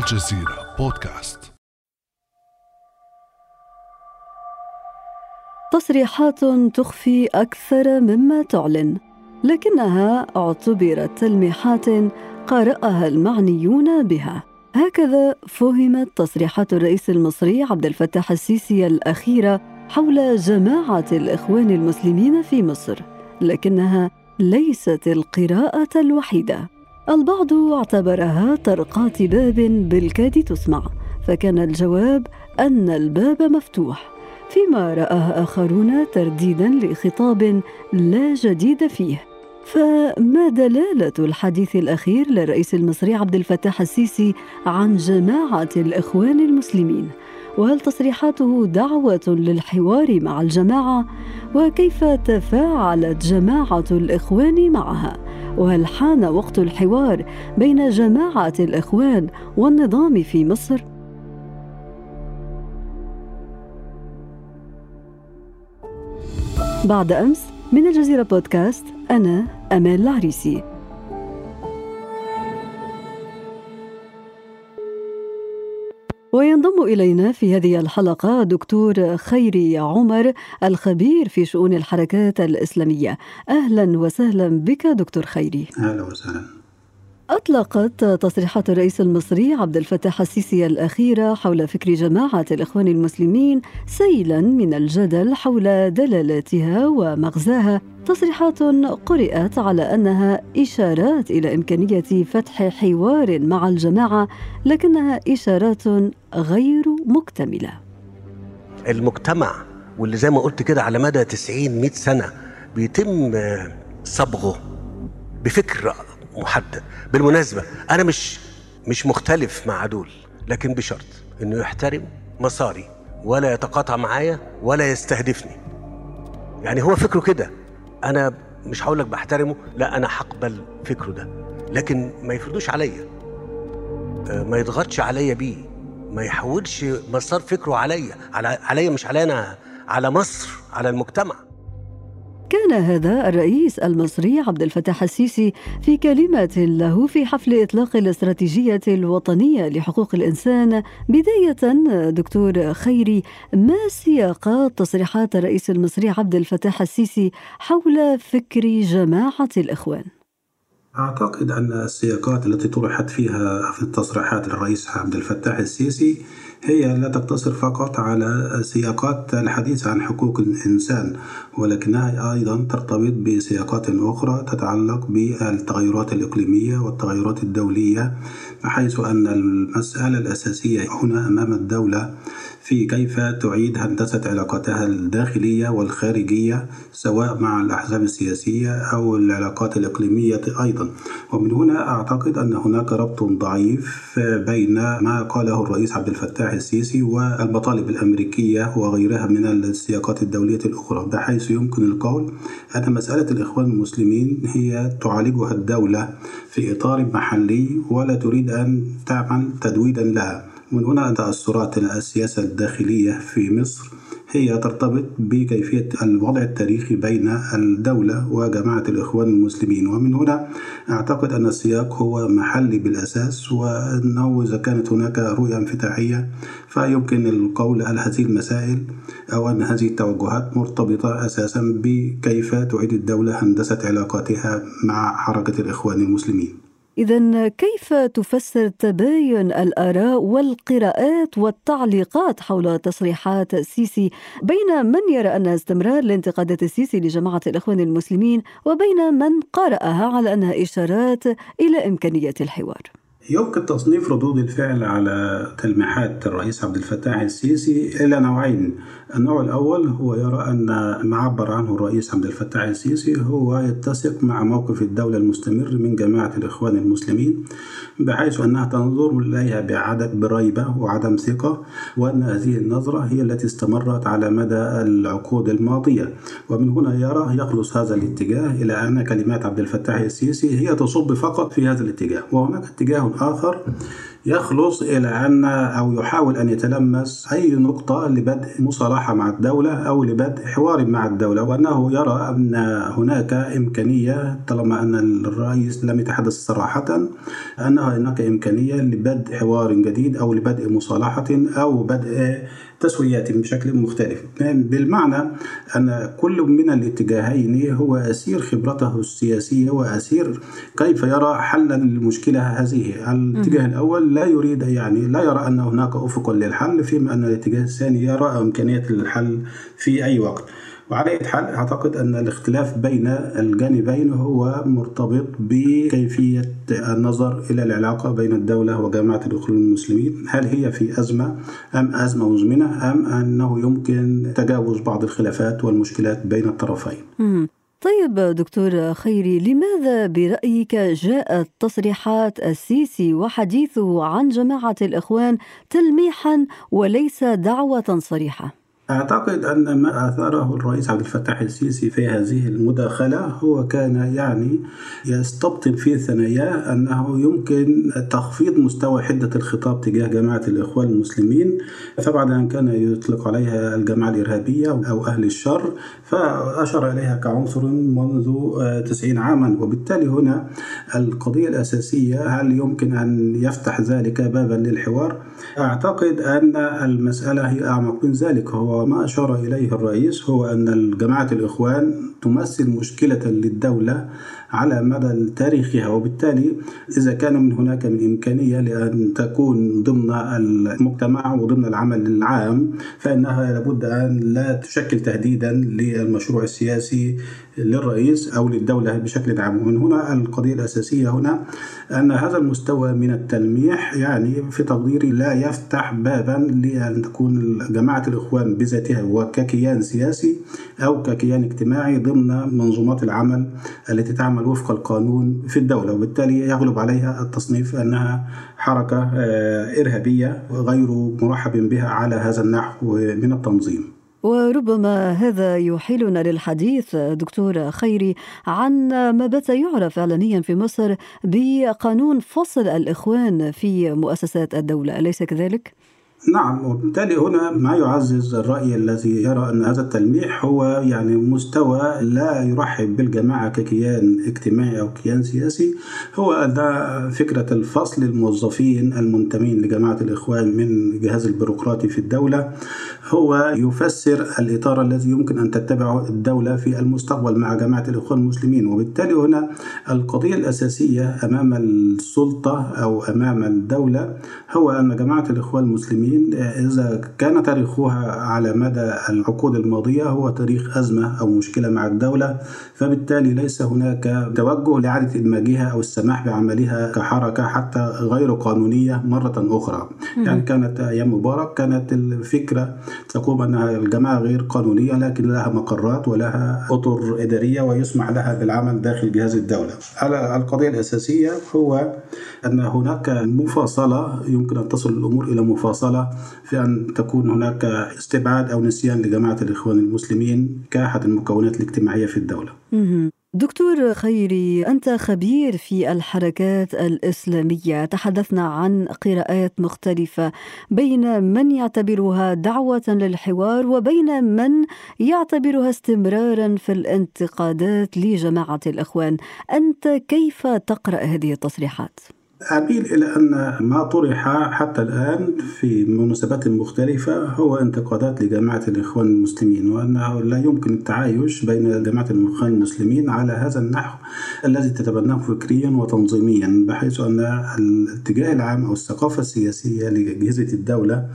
الجزيرة بودكاست. تصريحات تخفي أكثر مما تعلن لكنها اعتبرت تلميحات قرأها المعنيون بها. هكذا فهمت تصريحات الرئيس المصري عبد الفتاح السيسي الأخيرة حول جماعة الإخوان المسلمين في مصر لكنها ليست القراءة الوحيدة. البعض اعتبرها طرقات باب بالكاد تسمع فكان الجواب أن الباب مفتوح فيما رآه آخرون ترديدا لخطاب لا جديد فيه. فما دلالة الحديث الأخير للرئيس المصري عبد الفتاح السيسي عن جماعة الإخوان المسلمين؟ وهل تصريحاته دعوة للحوار مع الجماعة؟ وكيف تفاعلت جماعة الإخوان معها؟ وهل حان وقت الحوار بين جماعة الإخوان والنظام في مصر. بعد أمس من الجزيرة بودكاست أنا أمال العريسي. وينضم إلينا في هذه الحلقة دكتور خيري عمر الخبير في شؤون الحركات الإسلامية. أهلا وسهلا بك دكتور خيري. أهلا وسهلا. أطلقت تصريحات الرئيس المصري عبد الفتاح السيسي الأخيرة حول فكر جماعة الإخوان المسلمين سيلا من الجدل حول دلالاتها ومغزاها. تصريحات قرأت على أنها إشارات إلى إمكانية فتح حوار مع الجماعة لكنها إشارات غير مكتملة. المجتمع واللي زي ما قلت كده على مدى 90 100 سنة بيتم صبغه بفكر محدد بالمناسبة أنا مش مش مختلف مع دول لكن بشرط إنه يحترم مساري ولا يتقاطع معايا ولا يستهدفني. يعني هو فكره كده. أنا مش هقول لك بحترمه لا أنا هقبل فكره ده. لكن ما يفرضوش عليا. ما يضغطش عليا بيه. ما يحولش مسار فكره عليا على عليا مش عليا أنا على مصر على المجتمع. كان هذا الرئيس المصري عبد الفتاح السيسي في كلمة له في حفل إطلاق الاستراتيجية الوطنية لحقوق الإنسان بداية دكتور خيري ما سياقات تصريحات الرئيس المصري عبد الفتاح السيسي حول فكر جماعة الإخوان؟ أعتقد أن السياقات التي طرحت فيها في التصريحات للرئيس عبد الفتاح السيسي هي لا تقتصر فقط على سياقات الحديث عن حقوق الإنسان ولكنها أيضا ترتبط بسياقات أخرى تتعلق بالتغيرات الإقليمية والتغيرات الدولية حيث أن المسألة الأساسية هنا أمام الدولة في كيف تعيد هندسة علاقاتها الداخلية والخارجية سواء مع الأحزاب السياسية أو العلاقات الإقليمية أيضا. ومن هنا أعتقد أن هناك ربط ضعيف بين ما قاله الرئيس عبد الفتاح السيسي والمطالب الأمريكية وغيرها من السياقات الدولية الأخرى بحيث يمكن القول أن مسألة الإخوان المسلمين هي تعالجها الدولة في إطار محلي ولا تريد أن تعمل تدويدا لها. من هنا تأثرات السياسة الداخلية في مصر. هي ترتبط بكيفية الوضع التاريخي بين الدولة وجماعة الإخوان المسلمين. ومن هنا أعتقد أن السياق هو محلي بالأساس وأنه إذا كانت هناك رؤية انفتاحية فيمكن القول أن هذه المسائل أو أن هذه التوجهات مرتبطة أساسا بكيف تعيد الدولة هندسة علاقاتها مع حركة الإخوان المسلمين. إذا كيف تفسر تباين الآراء والقراءات والتعليقات حول تصريحات السيسي بين من يرى أن استمرار الانتقادات السيسي لجماعة الإخوان المسلمين وبين من قرأها على أنها إشارات إلى إمكانية الحوار؟ يمكن تصنيف ردود الفعل على تلميحات الرئيس عبد الفتاح السيسي إلى نوعين. النوع الأول هو يرى أن ما عبر عنه الرئيس عبد الفتاح السيسي هو يتسق مع موقف الدولة المستمر من جماعة الإخوان المسلمين بحيث أنها تنظر إليها بعدم بريبة وعدم ثقة وأن هذه النظرة هي التي استمرت على مدى العقود الماضية. ومن هنا يرى يخلص هذا الاتجاه إلى أن كلمات عبد الفتاح السيسي هي تصب فقط في هذا الاتجاه. وهناك اتجاه آخر يخلص إلى أن أو يحاول أن يتلمس أي نقطة لبدء مصالحة مع الدولة أو لبدء حوار مع الدولة وأنه يرى أن هناك إمكانية طالما أن الرئيس لم يتحدث صراحة أنه هناك إمكانية لبدء حوار جديد أو لبدء مصالحة أو بدء تسويات بشكل مختلف. بالمعنى أن كل من الاتجاهين هو أسير خبرته السياسية وأسير كيف يرى حلا للمشكلة هذه. الاتجاه الأول لا يريد يعني لا يرى أن هناك أفق للحل فيما أن الاتجاه الثاني يرى إمكانية الحل في أي وقت. وعلى أي حال أعتقد أن الاختلاف بين الجانبين هو مرتبط بكيفية النظر إلى العلاقة بين الدولة وجماعة الإخوان المسلمين. هل هي في أزمة؟ أم أزمة مزمنة؟ أم أنه يمكن تجاوز بعض الخلافات والمشكلات بين الطرفين؟ طيب دكتور خيري لماذا برأيك جاءت تصريحات السيسي وحديثه عن جماعة الإخوان تلميحا وليس دعوة صريحة؟ أعتقد أن ما أثاره الرئيس عبد الفتاح السيسي في هذه المداخلة هو كان يعني يستبطن في ثناياه أنه يمكن تخفيض مستوى حدة الخطاب تجاه جماعة الإخوان المسلمين فبعد أن كان يطلق عليها الجماعة الإرهابية أو أهل الشر فأشار إليها كعنصر منذ 90 عاما وبالتالي هنا القضية الأساسية هل يمكن أن يفتح ذلك بابا للحوار؟ أعتقد أن المسألة هي أعمق من ذلك هو وما أشار إليه الرئيس هو أن جماعة الإخوان تمثل مشكلة للدولة على مدى تاريخها. وبالتالي إذا كان من هناك من إمكانية لأن تكون ضمن المجتمع وضمن العمل العام فإنها لابد أن لا تشكل تهديدا للمشروع السياسي للرئيس أو للدولة بشكل عام. ومن هنا القضية الأساسية هنا أن هذا المستوى من التلميح يعني في تقديري لا يفتح بابا لأن تكون جماعة الإخوان بذاتها وككيان سياسي أو ككيان اجتماعي ضمن منظومات العمل التي تعمل وفق القانون في الدولة وبالتالي يغلب عليها التصنيف أنها حركة آه، إرهابية غير مرحب بها على هذا النحو من التنظيم وربما هذا يحيلنا للحديث دكتور خيري عن ما بات يعرف اعلاميا في مصر بقانون فصل الإخوان في مؤسسات الدولة أليس كذلك؟ نعم وبالتالي هنا ما يعزز الرأي الذي يرى أن هذا التلميح هو يعني مستوى لا يرحب بالجماعة ككيان اجتماعي أو كيان سياسي. هو أن فكرة الفصل الموظفين المنتمين لجماعة الإخوان من الجهاز البيروقراطي في الدولة. هو يفسر الإطار الذي يمكن أن تتبعه الدولة في المستقبل مع جماعة الإخوان المسلمين. وبالتالي هنا القضية الأساسية أمام السلطة أو أمام الدولة هو أن جماعة الإخوان المسلمين إذا كان تاريخها على مدى العقود الماضية هو تاريخ أزمة أو مشكلة مع الدولة فبالتالي ليس هناك توجه لإعادة إدماجها أو السماح بعملها كحركة حتى غير قانونية مرة أخرى. يعني كانت أيام مبارك كانت الفكرة تقوم أنها الجماعة غير قانونية لكن لها مقرات ولها أطر إدارية ويسمح لها بالعمل داخل جهاز الدولة. القضية الأساسية هو أن هناك مفاصلة يمكن أن تصل الأمور إلى مفاصلة في أن تكون هناك استبعاد أو نسيان لجماعة الإخوان المسلمين كأحد المكونات الاجتماعية في الدولة. دكتور خيري أنت خبير في الحركات الإسلامية. تحدثنا عن قراءات مختلفة. بين من يعتبرها دعوة للحوار وبين من يعتبرها استمرارا في الانتقادات لجماعة الإخوان. أنت كيف تقرأ هذه التصريحات؟ أميل إلى أن ما طرح حتى الآن في مناسبات مختلفة هو انتقادات لجماعة الإخوان المسلمين وأنه لا يمكن التعايش بين جماعة الإخوان المسلمين على هذا النحو الذي تتبناه فكريا وتنظيميا بحيث أن الاتجاه العام أو الثقافة السياسية لأجهزة الدولة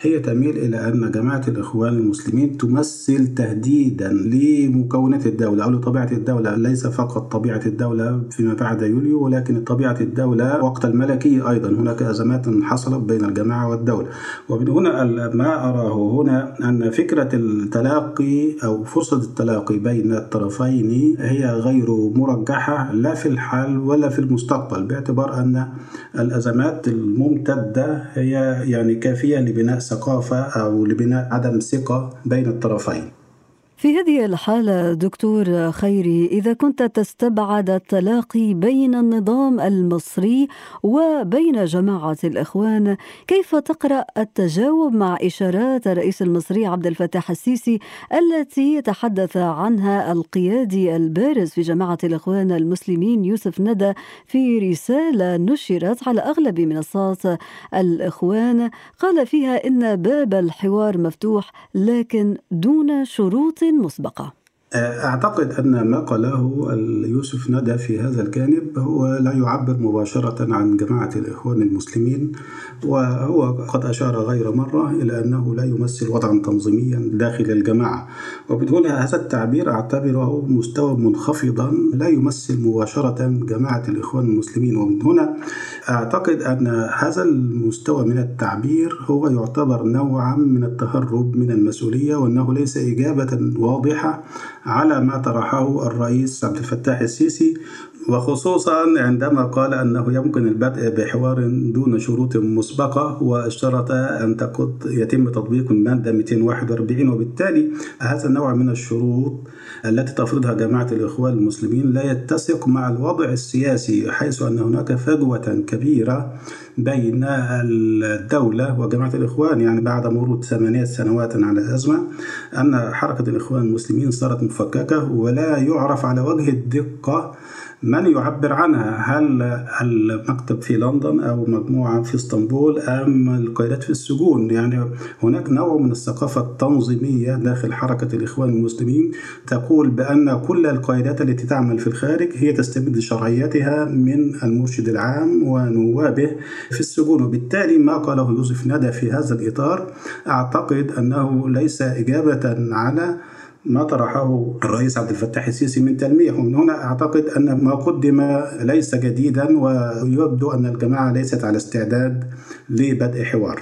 هي تميل إلى أن جماعة الإخوان المسلمين تمثل تهديدا لمكونات الدولة أو لطبيعة الدولة ليس فقط طبيعة الدولة فيما بعد يوليو ولكن طبيعة الدولة وقت الملكي أيضا. هناك أزمات حصلت بين الجماعة والدولة. ومن هنا ما أراه هنا أن فكرة التلاقي أو فرصة التلاقي بين الطرفين هي غير مرجحة لا في الحال ولا في المستقبل باعتبار أن الأزمات الممتدة هي يعني كافية لبناء ثقافة أو لبناء عدم ثقة بين الطرفين. في هذه الحالة دكتور خيري إذا كنت تستبعد التلاقي بين النظام المصري وبين جماعة الإخوان كيف تقرأ التجاوب مع إشارات الرئيس المصري عبد الفتاح السيسي التي تحدث عنها القيادي البارز في جماعة الإخوان المسلمين يوسف ندى في رسالة نشرت على أغلب منصات الإخوان؟ قال فيها إن باب الحوار مفتوح لكن دون شروط مسبقة. أعتقد أن ما قاله يوسف ندى في هذا الجانب هو لا يعبر مباشرة عن جماعة الإخوان المسلمين وهو قد أشار غير مرة إلى أنه لا يمثل وضعا تنظيميا داخل الجماعة. وبدون هذا التعبير أعتبره مستوى منخفضا لا يمثل مباشرة جماعة الإخوان المسلمين. ومن هنا أعتقد أن هذا المستوى من التعبير هو يعتبر نوعا من التهرب من المسؤولية وأنه ليس إجابة واضحة على ما طرحه الرئيس عبد الفتاح السيسي وخصوصا عندما قال أنه يمكن البدء بحوار دون شروط مسبقة واشترط أن يتم تطبيق المادة 241 وبالتالي هذا النوع من الشروط التي تفرضها جماعة الإخوان المسلمين لا يتسق مع الوضع السياسي حيث أن هناك فجوة كبيرة بين الدولة وجماعة الإخوان. يعني بعد مرور ثمانية سنوات على الأزمة أن حركة الإخوان المسلمين صارت مفككة ولا يعرف على وجه الدقة من يعبر عنها؟ هل المكتب في لندن أو مجموعة في إسطنبول أم القيادات في السجون؟ يعني هناك نوع من الثقافة التنظيمية داخل حركة الإخوان المسلمين تقول بأن كل القيادات التي تعمل في الخارج هي تستمد شرعيتها من المرشد العام ونوابه في السجون. وبالتالي ما قاله يوسف ندى في هذا الإطار أعتقد أنه ليس إجابة على ما طرحه الرئيس عبد الفتاح السيسي من تلميح. ومن هنا أعتقد أن ما قدم ليس جديدا ويبدو أن الجماعة ليست على استعداد لبدء حوار.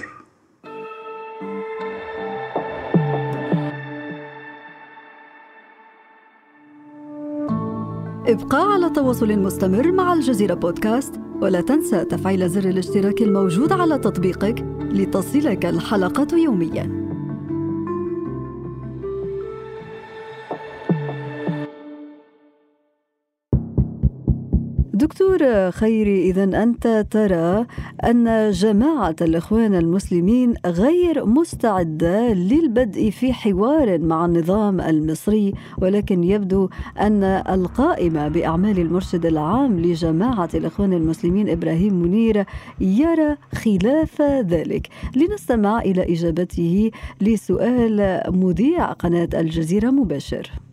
ابقى على تواصل مستمر مع الجزيرة بودكاست ولا تنسى تفعيل زر الاشتراك الموجود على تطبيقك لتصلك الحلقة يومياً. دكتور خيري إذا أنت ترى أن جماعة الإخوان المسلمين غير مستعدة للبدء في حوار مع النظام المصري ولكن يبدو أن القائمة بأعمال المرشد العام لجماعة الإخوان المسلمين إبراهيم منير يرى خلاف ذلك. لنستمع إلى إجابته لسؤال مذيع قناة الجزيرة مباشر.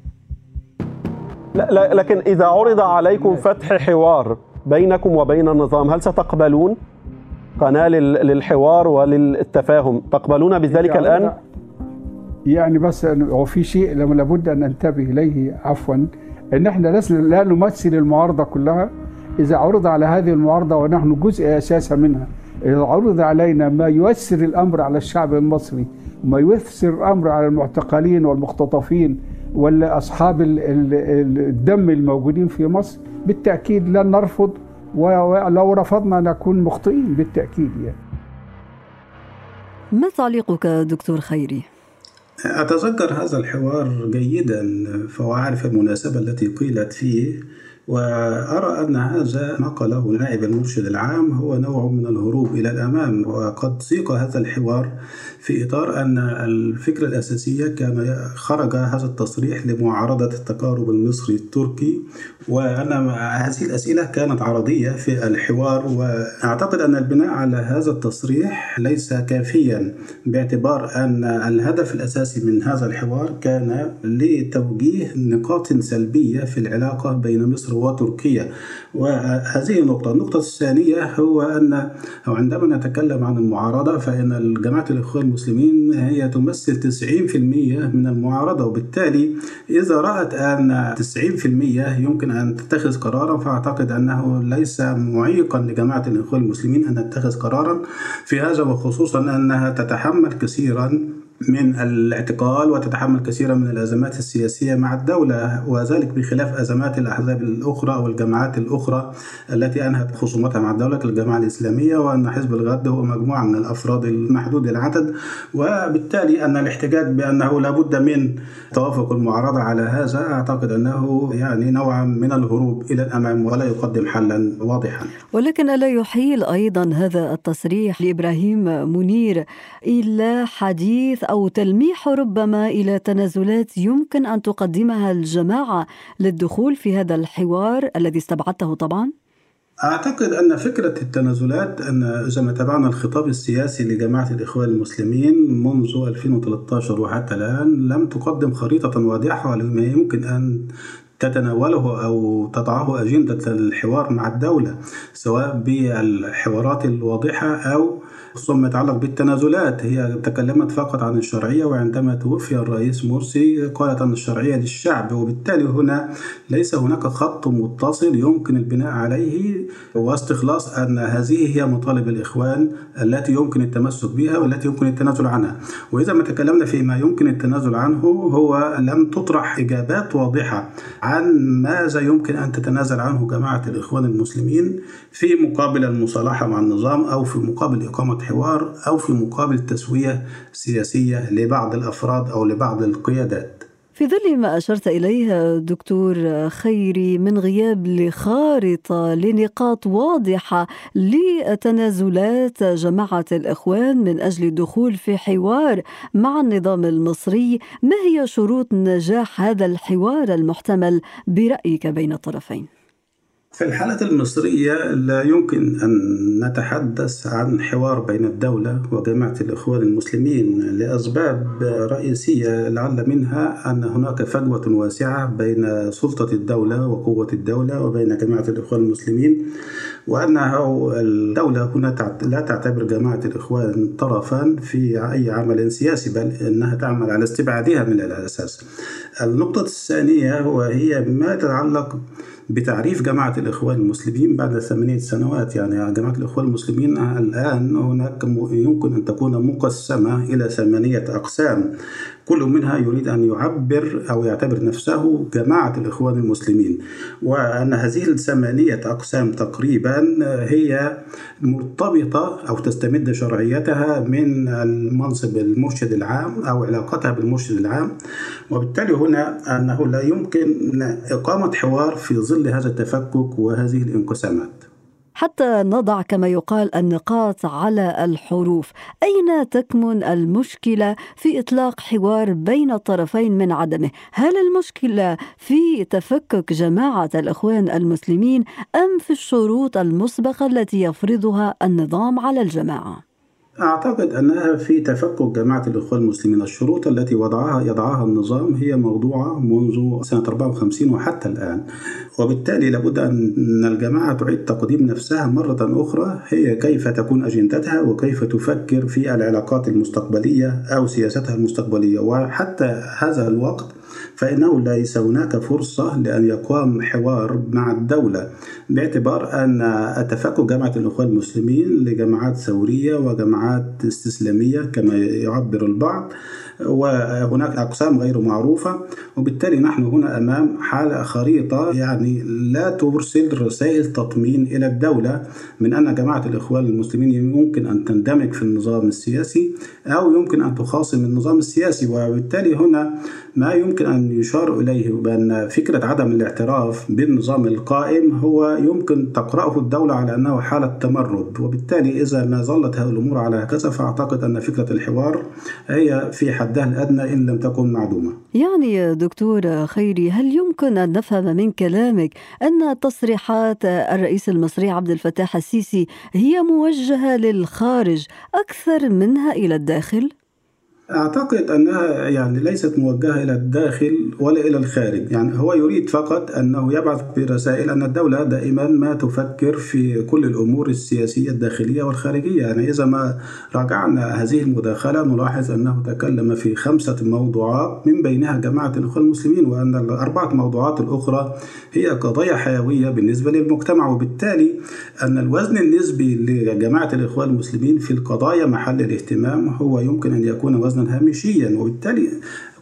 لا لكن إذا عرض عليكم فتح حوار بينكم وبين النظام هل ستقبلون قناة للحوار وللتفاهم تقبلون بذلك الآن؟ يعني بس هو في شيء لابد أن ننتبه إليه عفوا أن إحنا لا نمثل المعارضة كلها إذا عرض على هذه المعارضة ونحن جزء أساسا منها إذا عرض علينا ما يؤثر الأمر على الشعب المصري وما يؤثر الأمر على المعتقلين والمختطفين ولا أصحاب الدم الموجودين في مصر بالتأكيد لن نرفض ولو رفضنا نكون مخطئين بالتأكيد يعني. ما تعليقك دكتور خيري؟ أتذكر هذا الحوار جيدا فأعرف المناسبة التي قيلت فيه وأرى أن هذا ما قاله نائب المرشد العام هو نوع من الهروب إلى الأمام وقد سيق هذا الحوار في إطار أن الفكرة الأساسية كان خرج هذا التصريح لمعارضة التقارب المصري التركي وأن هذه الأسئلة كانت عرضية في الحوار وأعتقد أن البناء على هذا التصريح ليس كافيا باعتبار أن الهدف الأساسي من هذا الحوار كان لتوجيه نقاط سلبية في العلاقة بين مصر وتركيا. وهذه النقطة. النقطة الثانية هو أن عندما نتكلم عن المعارضة فإن جماعة الإخوان المسلمين هي تمثل 90% من المعارضة وبالتالي إذا رأت أن 90% يمكن أن تتخذ قرارا فأعتقد أنه ليس معيقا لجماعة الإخوان المسلمين أن تتخذ قرارا في هذا وخصوصا أنها تتحمل كثيرا من الاعتقال وتتحمل كثيرا من الأزمات السياسية مع الدولة وذلك بخلاف أزمات الأحزاب الأخرى أو الجماعات الأخرى التي أنهت خصومتها مع الدولة كالجماعة الإسلامية وأن حزب الغد هو مجموعة من الأفراد المحدود العدد وبالتالي أن الاحتجاج بأنه لابد من توافق المعارضة على هذا أعتقد أنه يعني نوعا من الهروب إلى الأمام ولا يقدم حلا واضحا. ولكن ألا يحيل أيضا هذا التصريح لإبراهيم منير إلى حديث أو تلميح ربما إلى تنازلات يمكن أن تقدمها الجماعة للدخول في هذا الحوار الذي استبعدته طبعا؟ أعتقد أن فكرة التنازلات أن إذا ما تابعنا الخطاب السياسي لجماعة الإخوان المسلمين منذ 2013 وحتى الآن لم تقدم خريطة واضحة لما يمكن أن تتناوله أو تضعه أجندة الحوار مع الدولة سواء بالحوارات الواضحة أو خصوصا ما يتعلق بالتنازلات هي تكلمت فقط عن الشرعية وعندما توفي الرئيس مرسي قالت أن الشرعية للشعب وبالتالي هنا ليس هناك خط متصل يمكن البناء عليه واستخلاص أن هذه هي مطالب الإخوان التي يمكن التمسك بها والتي يمكن التنازل عنها. وإذا ما تكلمنا فيما يمكن التنازل عنه هو لم تطرح إجابات واضحة عن ماذا يمكن أن تتنازل عنه جماعة الإخوان المسلمين في مقابل المصالحة مع النظام أو في مقابل إقامة حوار أو في مقابل تسوية سياسية لبعض الأفراد أو لبعض القيادات في ظل ما أشرت إليه دكتور خيري من غياب لخارطة لنقاط واضحة لتنازلات جماعة الإخوان من أجل الدخول في حوار مع النظام المصري ما هي شروط نجاح هذا الحوار المحتمل برأيك بين الطرفين؟ في الحالة المصرية لا يمكن أن نتحدث عن حوار بين الدولة وجماعة الإخوان المسلمين لأسباب رئيسية لعل منها أن هناك فجوة واسعة بين سلطة الدولة وقوة الدولة وبين جماعة الإخوان المسلمين وأنه الدولة هنا لا تعتبر جماعة الإخوان طرفا في أي عمل سياسي بل أنها تعمل على استبعادها من الأساس. النقطة الثانية وهي ما يتعلق بتعريف جماعة الإخوان المسلمين بعد ثمانية سنوات. يعني جماعة الإخوان المسلمين الآن هناك يمكن أن تكون مقسمة إلى ثمانية أقسام. كل منها يريد أن يعبر أو يعتبر نفسه جماعة الإخوان المسلمين. وأن هذه الثمانية أقسام تقريبا هي مرتبطة أو تستمد شرعيتها من المنصب المرشد العام أو علاقتها بالمرشد العام. وبالتالي هنا أنه لا يمكن إقامة حوار في ظل هذا التفكك وهذه الانقسامات. حتى نضع كما يقال النقاط على الحروف. أين تكمن المشكلة في إطلاق حوار بين الطرفين من عدمه؟ هل المشكلة في تفكك جماعة الإخوان المسلمين أم في الشروط المسبقة التي يفرضها النظام على الجماعة؟ أعتقد أنها في تفكك جماعة الإخوان المسلمين. الشروط التي وضعها يضعها النظام هي موضوعة منذ سنة 54 وحتى الآن. وبالتالي لابد أن الجماعة تعيد تقديم نفسها مرة أخرى. هي كيف تكون أجندتها؟ وكيف تفكر في العلاقات المستقبلية أو سياستها المستقبلية؟ وحتى هذا الوقت فإنه ليس هناك فرصة لأن يقام حوار مع الدولة باعتبار أن تفكك جامعة الأخوة المسلمين لجماعات ثورية وجماعات استسلامية كما يعبر البعض وهناك أقسام غير معروفة وبالتالي نحن هنا أمام حالة خريطة يعني لا ترسل رسائل تطمين إلى الدولة من أن جماعة الإخوان المسلمين يمكن أن تندمج في النظام السياسي أو يمكن أن تخاصم النظام السياسي وبالتالي هنا ما يمكن أن يشار إليه بأن فكرة عدم الاعتراف بالنظام القائم هو يمكن تقرأه الدولة على أنه حالة تمرد وبالتالي إذا ما ظلت هذه الأمور على هكذا فأعتقد أن فكرة الحوار هي في حدها الأدنى إن لم تكن معدومة يعني دكتور خيري هل يمكن أن نفهم من كلامك أن تصريحات الرئيس المصري عبد الفتاح السيسي هي موجهة للخارج أكثر منها إلى الداخل؟ أعتقد أنها يعني ليست موجهة إلى الداخل ولا إلى الخارج. يعني هو يريد فقط أنه يبعث برسائل أن الدولة دائما ما تفكر في كل الأمور السياسية الداخلية والخارجية. يعني إذا ما راجعنا هذه المداخلة نلاحظ أنه تكلم في خمسة موضوعات من بينها جماعة الأخوة المسلمين وأن الأربعة موضوعات الأخرى هي قضايا حيوية بالنسبة للمجتمع. وبالتالي أن الوزن النسبي لجماعة الإخوان المسلمين في القضايا محل الاهتمام هو يمكن أن يكون وزن وزنا هامشيا. وبالتالي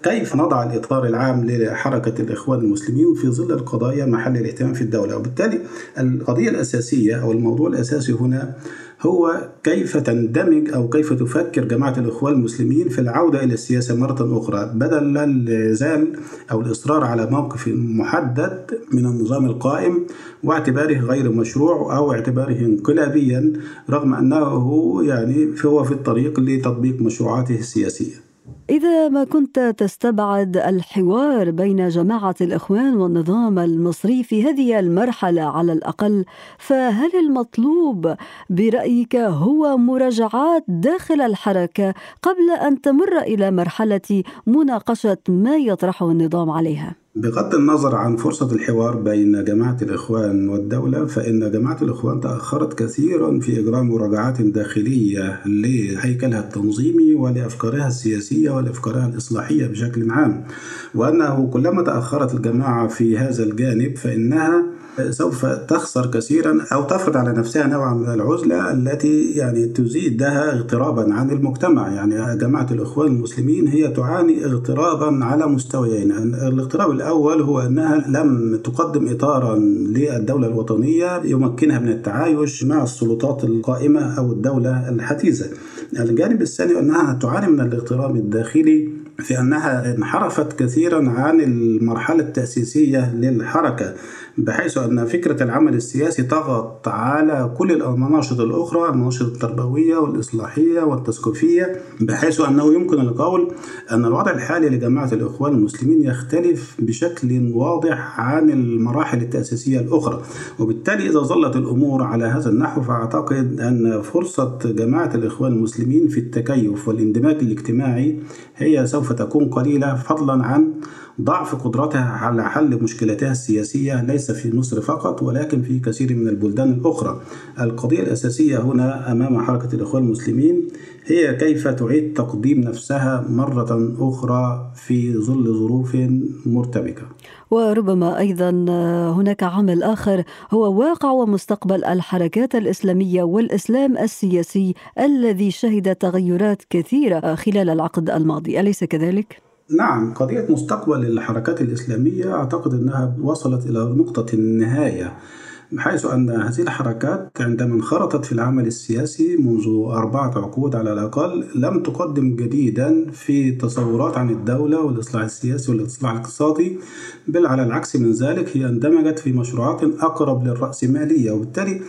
كيف نضع الإطار العام لحركة الإخوان المسلمين في ظل القضايا محل الاهتمام في الدولة؟ وبالتالي القضية الأساسية أو الموضوع الأساسي هنا هو كيف تندمج أو كيف تفكر جماعة الإخوان المسلمين في العودة إلى السياسة مرة أخرى بدل الزال أو الإصرار على موقف محدد من النظام القائم واعتباره غير مشروع أو اعتباره انقلابيا رغم أنه يعني هو في الطريق لتطبيق مشروعاته السياسية. إذا ما كنت تستبعد الحوار بين جماعة الإخوان والنظام المصري في هذه المرحلة على الأقل فهل المطلوب برأيك هو مراجعات داخل الحركة قبل أن تمر إلى مرحلة مناقشة ما يطرحه النظام عليها؟ بغض النظر عن فرصة الحوار بين جماعة الإخوان والدولة فإن جماعة الإخوان تأخرت كثيرا في إجراء مراجعات داخلية لهيكلها التنظيمي ولأفكارها السياسية ولأفكارها الإصلاحية بشكل عام وأنه كلما تأخرت الجماعة في هذا الجانب فإنها سوف تخسر كثيرا أو تفرض على نفسها نوعا من العزلة التي يعني تزيدها اغترابا عن المجتمع. يعني جماعة الإخوان المسلمين هي تعاني اغترابا على مستويين. الاغتراب الأول هو أنها لم تقدم اطارا للدولة الوطنية يمكنها من التعايش مع السلطات القائمة أو الدولة الحديثة. الجانب الثاني أنها تعاني من الاغتراب الداخلي في أنها انحرفت كثيرا عن المرحلة التأسيسية للحركة. بحيث أن فكرة العمل السياسي طغت على كل المناشط الأخرى المناشط التربوية والإصلاحية والتثقيفية بحيث أنه يمكن القول أن الوضع الحالي لجماعة الإخوان المسلمين يختلف بشكل واضح عن المراحل التأسيسية الأخرى. وبالتالي إذا ظلت الأمور على هذا النحو فأعتقد أن فرصة جماعة الإخوان المسلمين في التكيف والاندماج الاجتماعي هي سوف تكون قليلة فضلا عن ضعف قدرتها على حل مشكلاتها السياسية ليس في مصر فقط ولكن في كثير من البلدان الأخرى. القضية الأساسية هنا أمام حركة الإخوان المسلمين هي كيف تعيد تقديم نفسها مرة أخرى في ظل ظروف مرتبكة. وربما أيضا هناك عامل آخر هو واقع ومستقبل الحركات الإسلامية والإسلام السياسي الذي شهد تغيرات كثيرة خلال العقد الماضي. أليس كذلك؟ نعم قضية مستقبل الحركات الإسلامية أعتقد أنها وصلت إلى نقطة النهاية بحيث أن هذه الحركات عندما انخرطت في العمل السياسي منذ أربعة عقود على الأقل لم تقدم جديدا في تصورات عن الدولة والإصلاح السياسي والإصلاح الاقتصادي بل على العكس من ذلك هي اندمجت في مشروعات أقرب للرأسمالية وبالتالي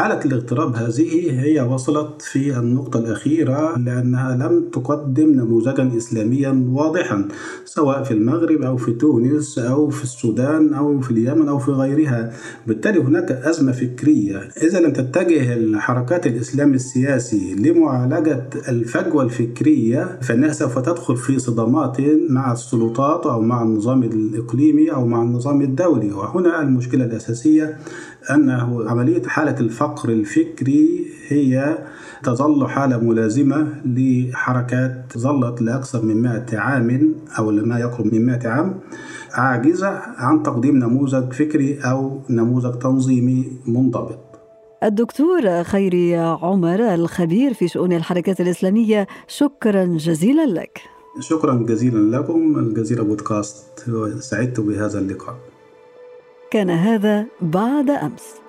حالة الاغتراب هذه هي وصلت في النقطة الأخيرة لأنها لم تقدم نموذجا إسلاميا واضحا سواء في المغرب أو في تونس أو في السودان أو في اليمن أو في غيرها. بالتالي هناك أزمة فكرية. إذا لم تتجه الحركات الإسلام السياسي لمعالجة الفجوة الفكرية فإنها سوف تدخل في صدامات مع السلطات أو مع النظام الإقليمي أو مع النظام الدولي. وهنا المشكلة الأساسية أنه عملية حالة الفقر الفكري هي تظل حالة ملازمة لحركات ظلت لأكثر من 100 عام أو لما يقرب من 100 عام عاجزة عن تقديم نموذج فكري أو نموذج تنظيمي منضبط. الدكتور خيري عمر الخبير في شؤون الحركات الإسلامية شكرا جزيلا لك. شكرا جزيلا لكم الجزيرة بودكاست سعدت بهذا اللقاء. كان هذا بعد أمس.